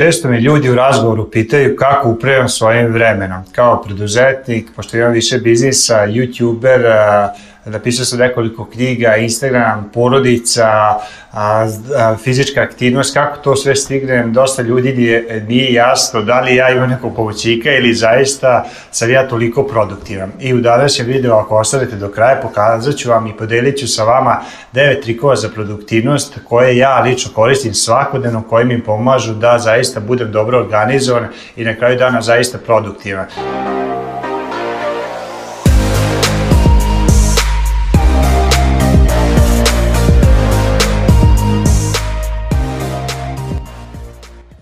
Često mi ljudi u razgovoru pitaju kako upravljam svojim vremenom. Kao preduzetnik, pošto imam više biznisa, youtuber, napisao sam nekoliko knjiga, Instagram, porodica, a, a, fizička aktivnost, kako to sve stignem, dosta ljudi nije, nije jasno da li ja imam nekog pomoćika ili zaista sam ja toliko produktivan. I u današnjem videu, ako ostanete do kraja, pokazat ću vam i podelit ću sa vama 9 trikova za produktivnost koje ja lično koristim svakodnevno, koje mi pomažu da zaista budem dobro organizovan i na kraju dana zaista produktivan.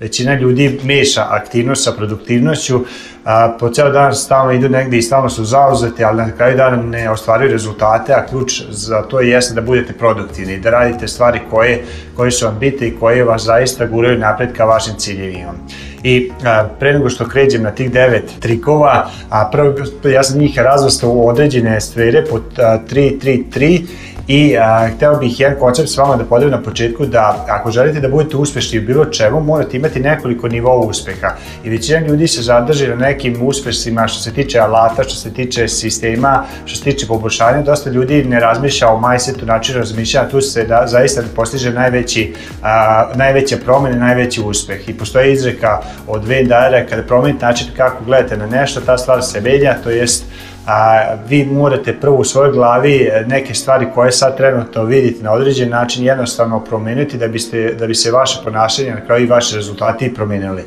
većina ljudi meša aktivnost sa produktivnošću, a, po ceo dan stalno idu negde i stalno su zauzete, ali na kraju dana ne ostvaruju rezultate, a ključ za to jeste da budete produktivni, da radite stvari koje, koje su vam bite i koje vas zaista guraju napred ka vašim ciljevima. I a, pre nego što kređem na tih devet trikova, a prvo, ja sam njih razvrstao u određene sfere po 3-3-3 i a, hteo bih jedan koncept s vama da podelim na početku da ako želite da budete uspešni u bilo čemu, morate imati nekoliko nivova uspeha i većina ljudi se zadrži na nek, velikim uspesima što se tiče alata, što se tiče sistema, što se tiče poboljšanja, dosta ljudi ne razmišlja o mindsetu, način razmišljanja, tu se da, zaista postiže najveći, a, najveća promena, najveći uspeh. I postoji izreka od Venn Dyera, kada promenite način kako gledate na nešto, ta stvar se menja, to jest a, vi morate prvo u svojoj glavi e, neke stvari koje sad trenutno vidite na određen način jednostavno promeniti da, biste, da bi se vaše ponašanje na kraju i vaši rezultati promenili.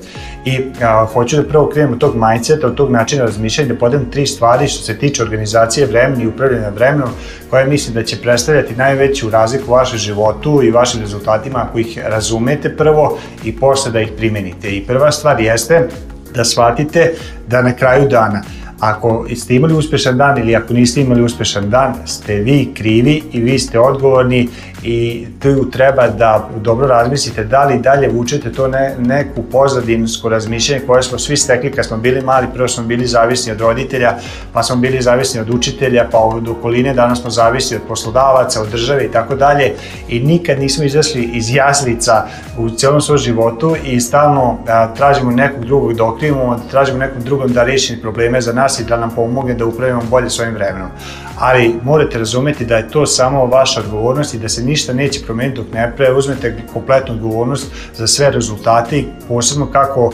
I a, hoću da prvo krenem od tog mindseta, od tog načina razmišljanja, da podem tri stvari što se tiče organizacije vremena i upravljanja vremenom, koje mislim da će predstavljati najveću razliku u vašem životu i vašim rezultatima ako ih razumete prvo i posle da ih primenite. I prva stvar jeste da shvatite da na kraju dana Ako ste imali uspešan dan ili ako niste imali uspešan dan, ste vi krivi i vi ste odgovorni i tu treba da dobro razmislite da li dalje vučete to ne, neku pozadinsko razmišljanje koje smo svi stekli kad smo bili mali, prvo smo bili zavisni od roditelja, pa smo bili zavisni od učitelja, pa od okoline, danas smo zavisni od poslodavaca, od države i tako dalje i nikad nismo izašli iz jaslica u celom svom životu i stalno a, tražimo nekog drugog da okrivimo, tražimo nekog drugog da reši probleme za nas i da nam pomogne da upravimo bolje svojim vremenom ali morate razumeti da je to samo vaša odgovornost i da se ništa neće promeniti dok ne preuzmete kompletnu odgovornost za sve rezultate i posebno kako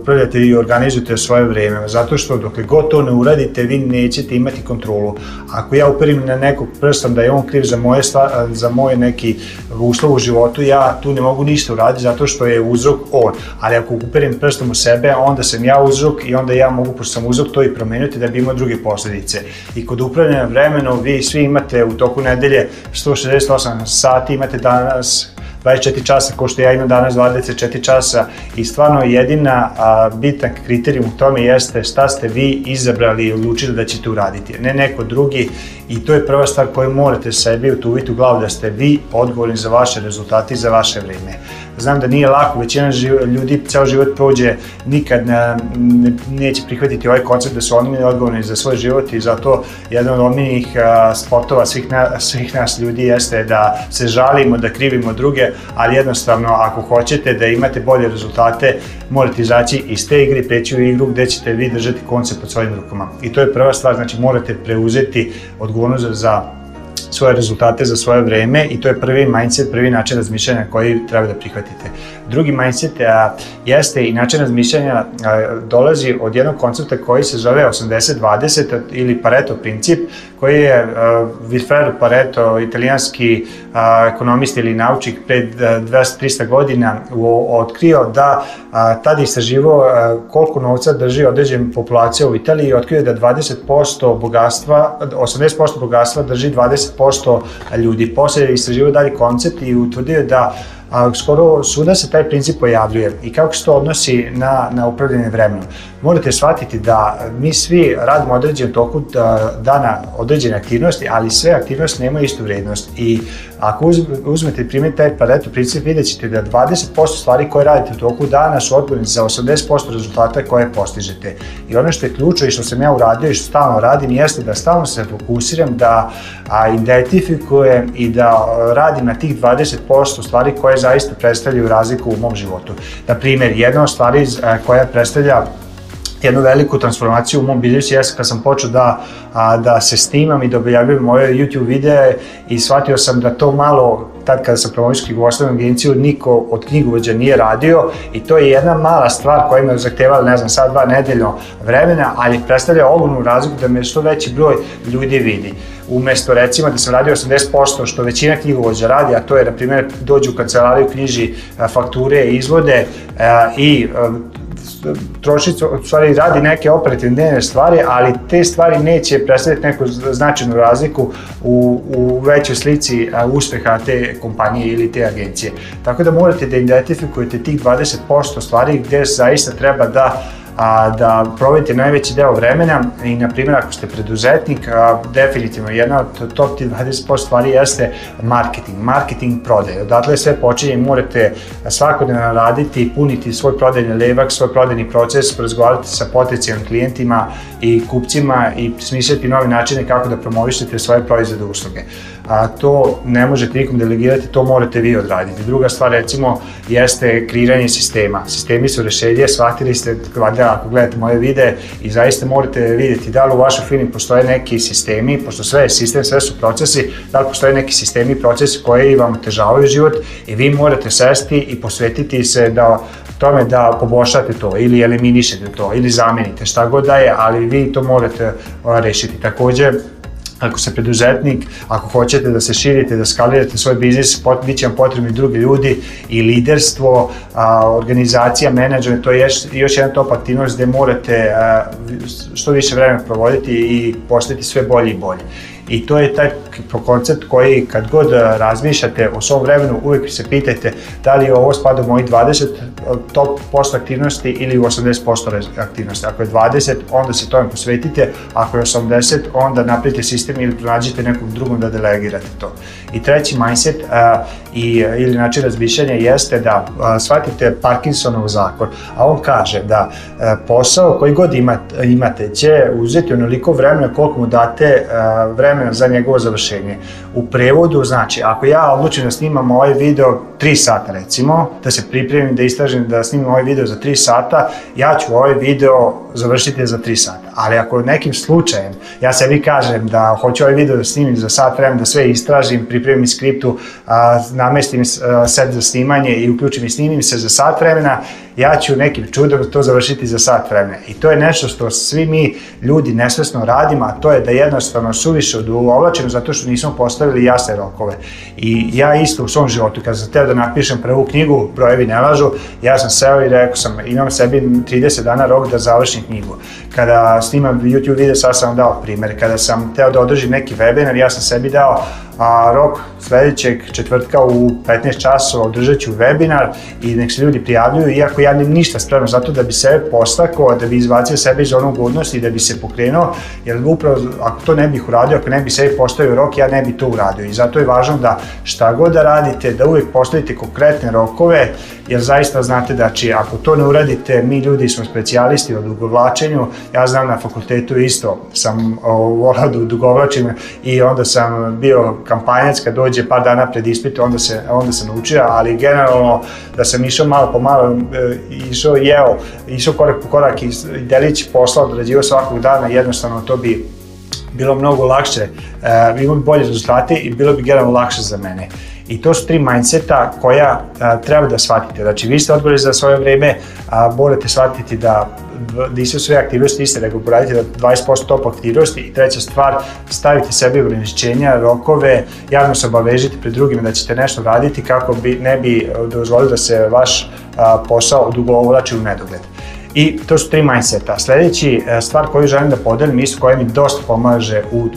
upravljate i organizujete svoje vreme. Zato što dok god to ne uradite, vi nećete imati kontrolu. Ako ja uperim na nekog prstom da je on kriv za moje, stvar, za moje neki uslov u životu, ja tu ne mogu ništa uraditi zato što je uzrok on. Ali ako uperim prstom u sebe, onda sam ja uzrok i onda ja mogu, pošto sam uzrok, to i promeniti da bi imao druge posledice. I kod upravljanja vremena vremenom vi svi imate u toku nedelje 168 sati, imate danas 24 časa, kao što ja imam danas 24 časa i stvarno jedina a, bitan kriterijum u tome jeste šta ste vi izabrali i odlučili da ćete uraditi, ne neko drugi i to je prva stvar koju morate sebi utuviti u glavu da ste vi odgovorni za vaše rezultate i za vaše vreme. Znam da nije lako, većina ljudi ceo život prođe nikad na, ne, neće prihvatiti ovaj koncept da su oni odgovorni za svoj život i zato jedan od omiljenih spotova svih, na, svih nas ljudi jeste da se žalimo, da krivimo druge, ali jednostavno ako hoćete da imate bolje rezultate, morate izaći iz te igre i preći u igru gde ćete vi držati koncept pod svojim rukama. I to je prva stvar, znači morate preuzeti odgovornost za svoje rezultate za svoje vreme i to je prvi mindset, prvi način razmišljanja koji treba da prihvatite. Drugi mindset a, jeste i način razmišljanja a, dolazi od jednog koncepta koji se zove 80-20 ili Pareto princip, koji je eh, Wilfredo Pareto, italijanski eh, ekonomist ili naučnik pred 200-300 eh, godina otkrio da tada istraživo koliko novca drži određen populacija u Italiji i otkrio da 20% bogatstva, 80% bogatstva drži 20% ljudi. Posle je istraživo dalje koncept i utvrdio da a skoro svuda se taj princip pojavljuje i kako se to odnosi na, na upravljanje vremenom. Morate shvatiti da mi svi radimo određen toku e, dana određene aktivnosti, ali sve aktivnosti nema istu vrednost i ako uzmete i primite taj pareto princip, vidjet ćete da 20% stvari koje radite u toku dana su odgovorni za 80% rezultata koje postižete. I ono što je ključno i što sam ja uradio i što stalno radim jeste da stalno se fokusiram da identifikujem i da radim na tih 20% stvari koje koje zaista predstavljaju razliku u mom životu. Na primjer, jedna od stvari eh, koja predstavlja jednu veliku transformaciju u mom biznisu je kad sam počeo da, a, da se snimam i da objavljujem moje YouTube videe i shvatio sam da to malo tad kada sam promoviški Jugoslavnu agenciju, niko od knjigovođa nije radio i to je jedna mala stvar koja me zahtevala, ne znam, sad dva nedeljno vremena, ali predstavlja ogromnu razliku da me što veći broj ljudi vidi umesto recimo da sam radio 80% što većina knjigovođa radi, a to je na primjer dođu u kancelariju knjiži fakture, izvode i troši, u stvari radi neke operativne stvari, ali te stvari neće predstaviti neku značajnu razliku u, u većoj slici uspeha te kompanije ili te agencije. Tako da morate da identifikujete tih 20% stvari gde zaista treba da a, da provodite najveći deo vremena i na primjer ako ste preduzetnik, a, definitivno jedna od top 20% stvari jeste marketing, marketing prodaje. Odatle sve počinje, morate svakodnevno raditi puniti svoj prodajni levak, svoj prodajni proces, razgovarati sa potencijalnim klijentima i kupcima i smisliti nove načine kako da promovišete svoje proizvode usluge a, to ne možete nikom delegirati, to morate vi odraditi. Druga stvar recimo jeste kreiranje sistema. Sistemi su rešenje, shvatili ste, valjda ako gledate moje videe i zaista morate videti da li u vašoj firmi postoje neki sistemi, pošto sve je sistem, sve su procesi, da li postoje neki sistemi i procesi koji vam otežavaju život i vi morate sesti i posvetiti se da tome da poboljšate to ili eliminišete to ili zamenite šta god da je, ali vi to morate rešiti. Takođe, ako ste preduzetnik, ako hoćete da se širite, da skalirate svoj biznis, pot, bit će vam potrebni drugi ljudi i liderstvo, a, organizacija, menadžer, to je još još jedan top aktivnost gde morate a, što više vremena provoditi i postati sve bolje i bolje. I to je taj po koncept koji kad god e, razmišljate o svom vremenu, uvijek se pitajte da li ovo spada u moji 20 e, top posto aktivnosti ili u 80% aktivnosti. Ako je 20, onda se tome posvetite, ako je 80, onda napravite sistem ili pronađite nekom drugom da delegirate to. I treći mindset a, e, i, ili način razmišljanja jeste da a, shvatite Parkinsonov zakon, a on kaže da a, posao koji god imate, imate će uzeti onoliko vremena koliko mu date vremena za njegovo završenje rešenje. U prevodu znači, ako ja odlučim da snimam ovaj video 3 sata recimo, da se pripremim, da istražim, da snimim ovaj video za 3 sata, ja ću ovaj video završiti za 3 sata ali ako nekim slučajem ja sebi kažem da hoću ovaj video da snimim za sat vremena, da sve istražim, pripremim skriptu, a, namestim a, set za snimanje i uključim i snimim se za sat vremena, ja ću nekim čudom to završiti za sat vremena. I to je nešto što svi mi ljudi nesvesno radimo, a to je da jednostavno suviše odugovlačimo zato što nismo postavili jasne rokove. I ja isto u svom životu, kad sam teo da napišem prvu knjigu, brojevi ne lažu, ja sam seo i rekao sam, imam sebi 30 dana rok da završim knjigu. Kada snimam YouTube video, sad sam vam dao primer. Kada sam teo da održim neki webinar, ja sam sebi dao a rok sledećeg četvrtka u 15 časova održat ću webinar i nek se ljudi prijavljuju, iako ja nemam ništa spremno zato da bi se postakao, da bi izbacio sebe iz onog odnosa da bi se pokrenuo, jer upravo ako to ne bih uradio, ako ne bi sebi postavio rok, ja ne bi to uradio i zato je važno da šta god da radite, da uvek postavite konkretne rokove, jer zaista znate da či ako to ne uradite, mi ljudi smo specijalisti u dugovlačenju, ja znam na fakultetu isto, sam volao da dugovlačim i onda sam bio kampanjac kad dođe par dana pred ispite, onda se, onda se naučio, ali generalno da sam išao malo po malo, e, išao jeo, išao korak po korak i delić posla odrađivao svakog dana, jednostavno to bi bilo mnogo lakše, uh, imao bi bolje rezultate i bilo bi generalno lakše za mene. I to su tri mindseta koja a, e, treba da shvatite. Znači, vi ste odgovorni za svoje vreme, a, morate shvatiti da nisu da sve aktivnosti iste, nego uradite da 20% top aktivnosti i treća stvar, stavite sebi ograničenja, rokove, javno se obavežite pred drugima da ćete nešto raditi kako bi ne bi dozvolili da se vaš a, posao odugovlači u nedogled. I to su tri mindseta. Sljedeći e, stvar koju želim da podelim, isto koja mi dosta pomaže u,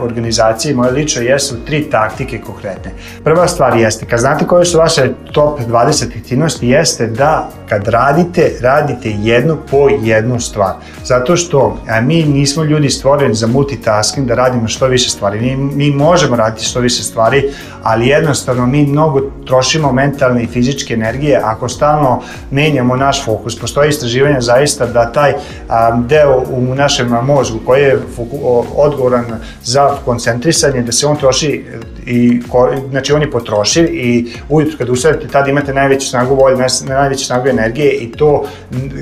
organizaciji moje lično, jesu tri taktike konkretne. Prva stvar jeste, kad znate koje su vaše top 20 aktivnosti, jeste da kad radite, radite jednu po jednu stvar. Zato što a mi nismo ljudi stvoreni za multitasking, da radimo što više stvari. Mi, mi možemo raditi što više stvari, ali jednostavno mi mnogo trošimo mentalne i fizičke energije ako stalno menjamo naš fokus. Postoji istraživanje istraživanja zaista da taj deo u našem mozgu koji je odgovoran za koncentrisanje, da se on troši i znači on je potrošiv i ujutru kad usadite tada imate najveću snagu volje, najveću snagu energije i to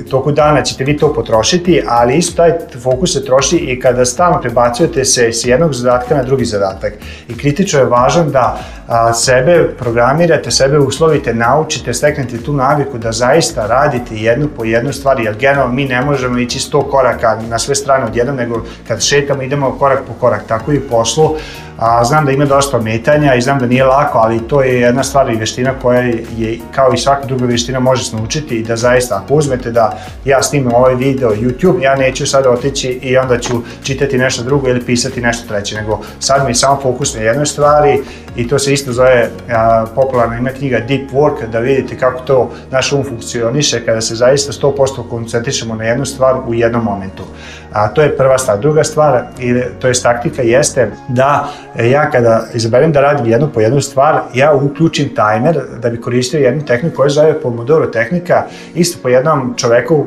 toku dana ćete vi to potrošiti, ali isto taj fokus se troši i kada stalno prebacujete se s jednog zadatka na drugi zadatak. I kritično je važan da a, sebe programirate, sebe uslovite, naučite, steknete tu naviku da zaista radite jednu po jednu stvari, jer generalno mi ne možemo ići 100 koraka na sve strane odjednom, nego kad šetamo idemo korak po korak, tako i u poslu A, znam da ima dosta ometanja i znam da nije lako, ali to je jedna stvar i veština koja je, kao i svaka druga veština, može se naučiti i da zaista, ako uzmete da ja snimim ovaj video YouTube, ja neću sad otići i onda ću čitati nešto drugo ili pisati nešto treće, nego sad mi je samo fokus na jednoj stvari i to se isto zove a, popularna ima knjiga Deep Work, da vidite kako to naš um funkcioniše kada se zaista 100% koncentrišemo na jednu stvar u jednom momentu. A to je prva stvar. Druga stvar, i, to je taktika, jeste da ja kada izaberem da radim jednu po jednu stvar, ja uključim tajmer da bi koristio jednu tehniku koja zove Pomodoro tehnika, isto po jednom čoveku,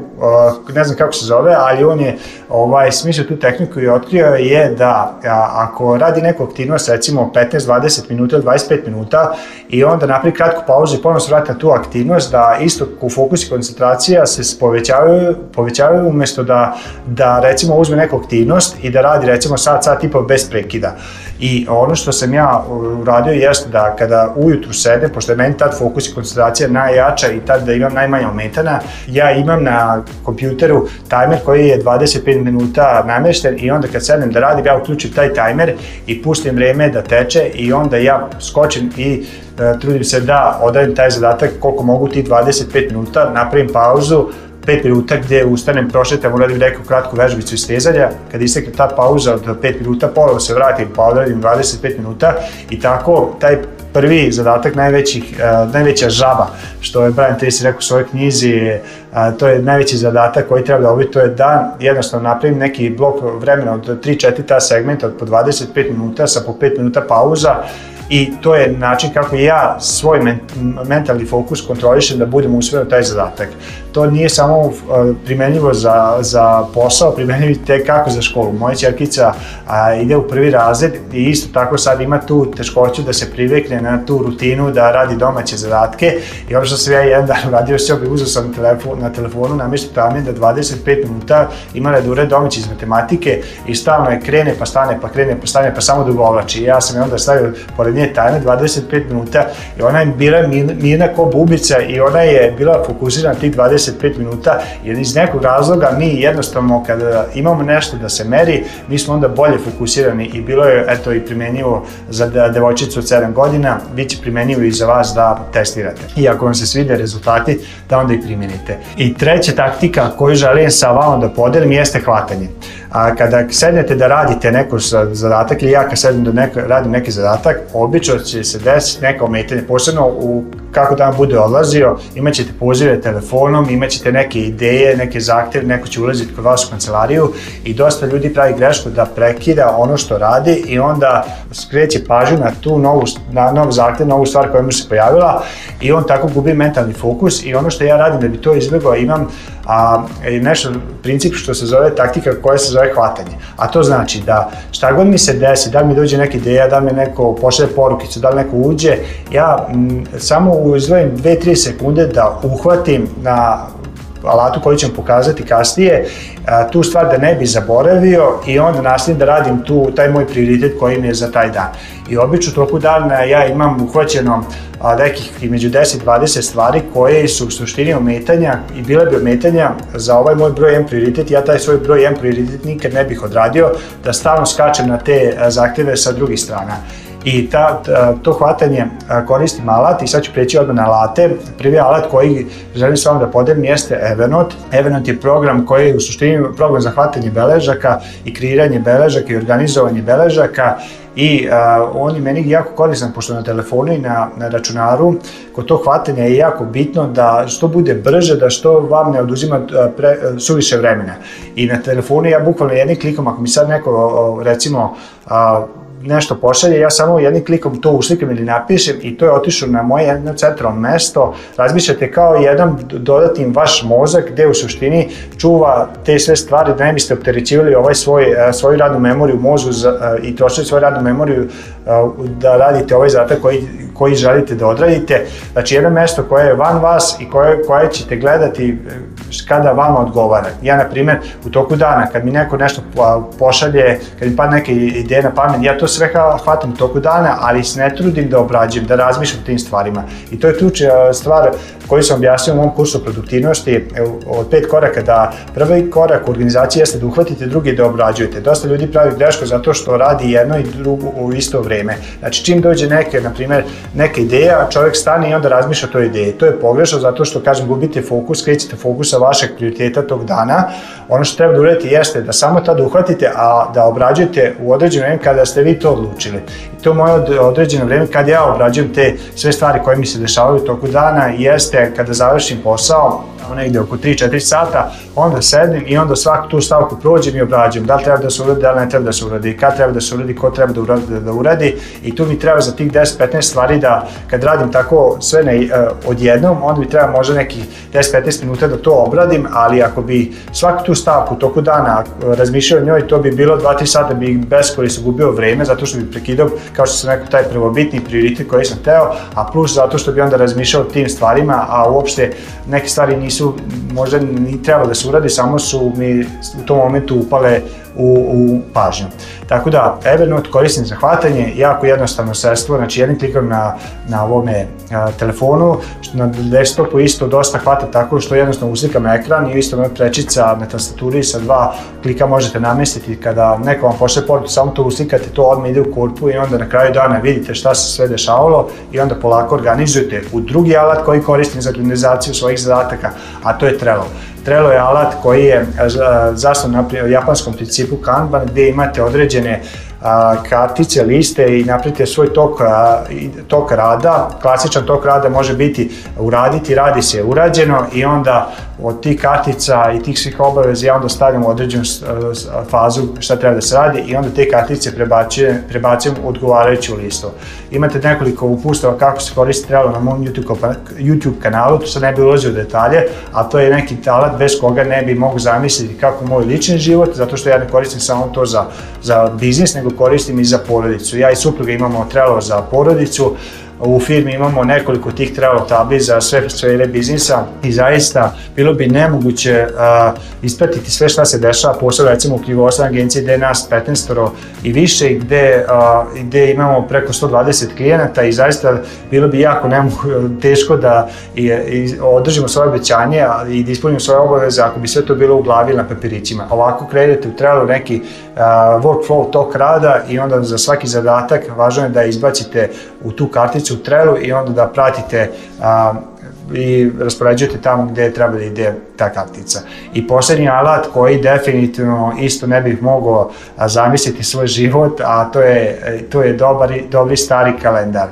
ne znam kako se zove, ali on je ovaj, smislio tu tehniku i otkrio je da ako radi neku aktivnost, recimo 15-20 minuta ili 25 minuta i onda napravi kratku pauzu i ponovno se vrati na tu aktivnost, da isto u fokus i koncentracija se povećavaju, povećavaju umesto da, da recimo recimo uzme neku aktivnost i da radi recimo sat, sat i po bez prekida. I ono što sam ja uradio jeste da kada ujutru sede, pošto je meni tad fokus i koncentracija najjača i tad da imam najmanje ometana, ja imam na kompjuteru tajmer koji je 25 minuta namešten i onda kad sedem da radim, ja uključim taj tajmer i pustim vreme da teče i onda ja skočim i e, trudim se da odajem taj zadatak koliko mogu ti 25 minuta, napravim pauzu, 5 minuta gdje ustanem, prošetam, uradim neku kratku vežbicu iz stezanja, kad istekne ta pauza od 5 minuta, ponovo se vratim pa odradim 25 minuta i tako taj prvi zadatak najvećih, uh, najveća žaba, što je Brian Tracy rekao u svojoj knjizi, uh, to je najveći zadatak koji treba da obi, to je da jednostavno napravim neki blok vremena od 3-4 ta segmenta od po 25 minuta sa po 5 minuta pauza i to je način kako ja svoj mentalni fokus kontrolišem da budem usmjeren taj zadatak to nije samo uh, primenljivo za, za posao, primenljivo te kako za školu. Moja čerkica a, ide u prvi razred i isto tako sad ima tu teškoću da se privikne na tu rutinu da radi domaće zadatke i ono što sam ja jedan dan uradio sebi, uzao sam telefon, na telefonu namještao tamin da 25 da minuta imala da ured domaće iz matematike i stalno je krene pa stane pa krene pa stane pa samo dugovlači. I ja sam je onda stavio pored nje tajne 25 minuta i ona je bila mirna ko bubica i ona je bila fokusirana tih 25 25 minuta, jer iz nekog razloga mi jednostavno kada imamo nešto da se meri, mi smo onda bolje fokusirani i bilo je eto i primenjivo za devojčicu od 7 godina, bit će primenjivo i za vas da testirate. I ako vam se svide rezultati, da onda i primenite. I treća taktika koju želim sa vama da podelim jeste hvatanje. A kada sednete da radite neku zadatak ili ja kad sedem da neko, radim neki zadatak, obično će se desiti neka ometanje, posebno u kako dan bude odlazio, imat ćete pozive telefonom, imat ćete neke ideje, neke zahtjeve, neko će ulaziti kod vas u kancelariju i dosta ljudi pravi grešku da prekida ono što radi i onda skreće pažnju na tu novu, na nov zahtev, novu stvar koja mu se pojavila i on tako gubi mentalni fokus i ono što ja radim da bi to izbjegao imam a, e, nešto princip što se zove taktika koja se zove zove hvatanje. A to znači da šta god mi se desi, da mi dođe neka ideja, da mi neko pošle porukicu, da li neko uđe, ja m, samo izdvojim 2-3 sekunde da uhvatim na alatu koji ću vam pokazati kasnije, a, tu stvar da ne bi zaboravio i onda nastavim da radim tu taj moj prioritet koji mi je za taj dan. I obično toku dana ja imam uhvaćeno a, nekih među 10-20 stvari koje su u suštini ometanja i bile bi ometanja za ovaj moj broj 1 prioritet. Ja taj svoj broj 1 prioritet nikad ne bih odradio da stalno skačem na te zahteve sa drugih strana i ta, to hvatanje koristim alat i sad ću preći odmah na alate. Prvi alat koji želim s vama da podelim jeste Evernote. Evernote je program koji je u suštini program za hvatanje beležaka i kreiranje beležaka i organizovanje beležaka i a, on je meni jako koristan pošto na telefonu i na, na računaru kod tog hvatanja je jako bitno da što bude brže, da što vam ne oduzima pre, suviše vremena i na telefonu ja bukvalno jednim klikom ako mi sad neko recimo a, nešto pošalje, ja samo jednim klikom to uslikam ili napišem i to je otišao na moje jedno centralno mesto. Razmišljate kao jedan dodatni vaš mozak gde u suštini čuva te sve stvari da ne biste opterećivali ovaj svoj, e, svoju radnu memoriju u mozgu za, e, i trošili svoju radnu memoriju e, da radite ovaj zadatak koji koji želite da odradite. Znači jedno mesto koje je van vas i koje, koje ćete gledati e, kada vama odgovara. Ja, na primjer, u toku dana, kad mi neko nešto pošalje, kad mi padne neke ideje na pamet, ja to sve hvatam u toku dana, ali se ne trudim da obrađujem, da razmišljam o tim stvarima. I to je ključna stvar koju sam objasnio u mom kursu produktivnosti e, od pet koraka, da prvi korak u organizaciji jeste da uhvatite drugi da obrađujete. Dosta ljudi pravi grešku zato što radi jedno i drugo u isto vreme. Znači, čim dođe neke, na primjer, neka ideja, a čovek stane i onda razmišlja o toj ideji. To je pogrešno zato što, kažem, gubite fokus, krećete fokus sa vašeg prioriteta tog dana. Ono što treba da uradite jeste da samo tada uhvatite, a da obrađujete u određeno vreme kada ste vi to odlučili. I to moje određeno vreme kad ja obrađujem te sve stvari koje mi se dešavaju u toku dana jeste kada završim posao, stavku negde oko 3-4 sata, onda sedim i onda svaku tu stavku prođem i obrađujem. Da li treba da se uradi, da li ne treba da se uradi, kad treba da se uradi, ko treba da uradi, da, da uradi. I tu mi treba za tih 10-15 stvari da, kad radim tako sve na, uh, eh, odjednom, onda mi treba možda nekih 10-15 minuta da to obradim, ali ako bi svaku tu stavku toku dana eh, razmišljao o njoj, to bi bilo 2-3 sata bi beskorisno gubio vreme, zato što bi prekidao, kao što sam rekao, taj prvobitni prioritet koji sam teo, a plus zato što bi onda razmišljao o tim stvarima, a uopšte neke stvari nisu nisu, možda ni treba da se uradi, samo su mi u tom momentu upale u, u pažnju. Tako da, Evernote koristim za hvatanje, jako jednostavno sredstvo, znači jednim klikom na, na ovome a, e, telefonu, što na desktopu isto dosta hvata tako što jednostavno uslikam ekran i isto na prečica na tastaturi sa dva klika možete namestiti kada neko vam pošle poruku, samo to uslikate, to odmah ide u korpu i onda na kraju dana vidite šta se sve dešavalo i onda polako organizujete u drugi alat koji koristim za organizaciju svojih zadataka, a to je Trello. Trello je alat koji je e, zasnovan na japanskom principu Kanban gde imate određene uh, a, kartice, liste i napravite svoj tok, a, tok rada. Klasičan tok rada može biti uraditi, radi se urađeno i onda od tih kartica i tih svih obaveza ja onda stavljam određenu fazu šta treba da se radi i onda te kartice prebacujem, prebacujem u odgovarajuću listu. Imate nekoliko upustava kako se koristi trebalo na mom YouTube, YouTube kanalu, tu sam ne bi ulazio u detalje, a to je neki talat bez koga ne bi mogu zamisliti kako moj lični život, zato što ja ne koristim samo to za, za biznis, nego suprugu koristim i za porodicu. Ja i supruga imamo trelo za porodicu, u firmi imamo nekoliko tih trelo tabli za sve sfere biznisa i zaista bilo bi nemoguće uh, ispratiti sve šta se dešava, posebno recimo u knjigovodstvenoj agenciji gde je nas 15 i više i gde, uh, gde imamo preko 120 klijenata i zaista bilo bi jako nemo, teško da i, i održimo svoje obećanje i da ispunimo svoje obaveze ako bi sve to bilo u glavi na papirićima. Ovako kredite u trelo neki workflow tok rada i onda za svaki zadatak važno je da izbacite u tu karticu Trello i onda da pratite i raspoređujete tamo gde treba da ide ta kartica. I poslednji alat koji definitivno isto ne bih mogao zamisliti svoj život, a to je, to je dobar, dobri stari kalendar.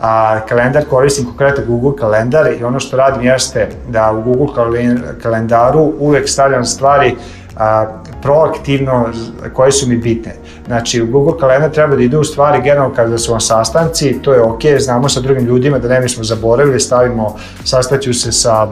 A, kalendar koristim konkretno Google kalendar i ono što radim jeste da u Google kalendaru uvek stavljam stvari a, proaktivno koje su mi bitne. Znači, u Google kalendar treba da ide u stvari generalno kada su vam sastanci, to je ok, znamo sa drugim ljudima da ne bismo zaboravili, stavimo, sastaću se sa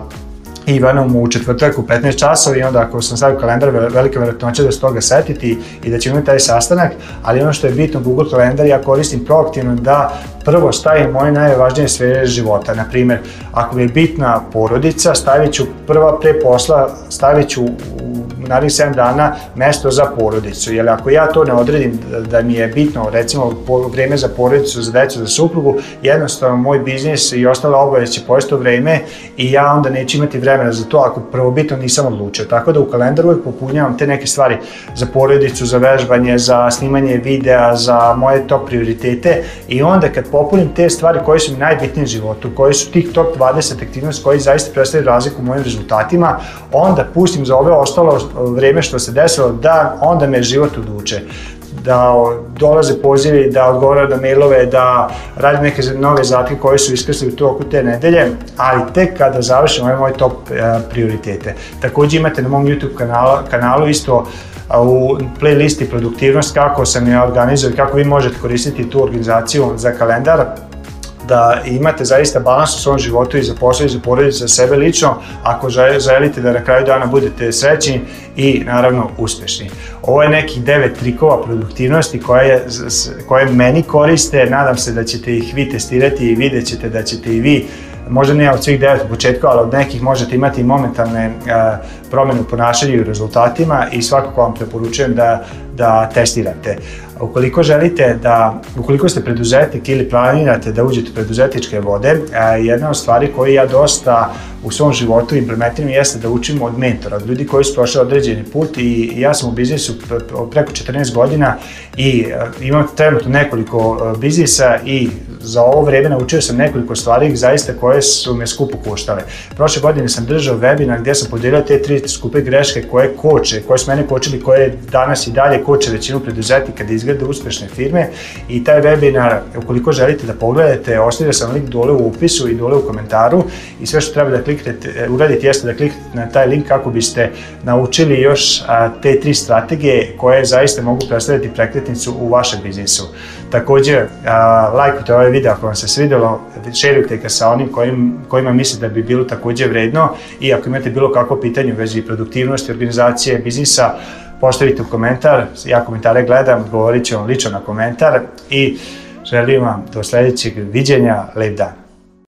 Ivanom u četvrtak u 15 časova i onda ako sam stavio kalendar, velika verovatnoća da se toga setiti i da će imati taj sastanak, ali ono što je bitno Google kalendar ja koristim proaktivno da prvo šta je moje najvažnije sfere života. Na primjer, ako mi je bitna porodica, stavit ću prva pre posla, stavit ću u narednih 7 dana mesto za porodicu. Jer ako ja to ne odredim da mi je bitno, recimo, vreme za porodicu, za decu, za suprugu, jednostavno moj biznis i ostale obaveze će pojesto vreme i ja onda neću imati vremena za to ako prvobitno nisam odlučio. Tako da u kalendaru uvijek popunjavam te neke stvari za porodicu, za vežbanje, za snimanje videa, za moje top prioritete i onda kad popunim te stvari koje su mi najbitnije u životu, koje su tih top 20 aktivnosti koji zaista predstavljaju razliku u mojim rezultatima, onda pustim za ove ostalo vreme što se desilo, da onda me život uduče da dolaze pozivi, da odgovaraju na mailove, da radim neke nove zatke koje su iskrsli u toku te nedelje, ali tek kada završim ove moje top e, prioritete. Takođe imate na mom YouTube kanalu, kanalu isto uh, u playlisti produktivnost kako sam ja organizujem, kako vi možete koristiti tu organizaciju za kalendar, da imate zaista balans u svom životu i za posao i za porodicu, za sebe lično, ako želite da na kraju dana budete srećni i naravno uspešni. Ovo je nekih devet trikova produktivnosti koje, koje meni koriste, nadam se da ćete ih vi testirati i vidjet ćete da ćete i vi možda ne od svih devet u početku, ali od nekih možete imati momentalne eh, promene u ponašanju i rezultatima i svakako vam preporučujem da, da testirate. Ukoliko želite da, ukoliko ste preduzetnik ili planirate da uđete u preduzetničke vode, e, jedna od stvari koju ja dosta u svom životu implementiram jeste da učim od mentora, od ljudi koji su prošli određeni put i ja sam u biznisu preko 14 godina i e, imam trenutno nekoliko e, biznisa i za ovo vreme naučio sam nekoliko stvari zaista koje su me skupo koštale. Prošle godine sam držao webinar gde sam podelio te tri skupe greške koje koče, koje su mene počeli, koje danas i dalje koče većinu preduzetnika da izgleda izgleda uspešne firme i taj webinar, ukoliko želite da pogledate, ostavio sam link dole u upisu i dole u komentaru i sve što treba da kliknete, e, uradite jeste da kliknete na taj link kako biste naučili još te tri strategije koje zaista mogu predstaviti prekretnicu u vašem biznisu. Takođe, lajkujte ovaj video ako vam se svidelo, šerujte ga sa onim kojim, kojima mislite da bi bilo takođe vredno i ako imate bilo kakvo pitanje u vezi produktivnosti, organizacije, biznisa, postavite u komentar, ja komentare gledam, odgovorit ću vam lično na komentar i želim vam do sledećeg viđenja, lep dan.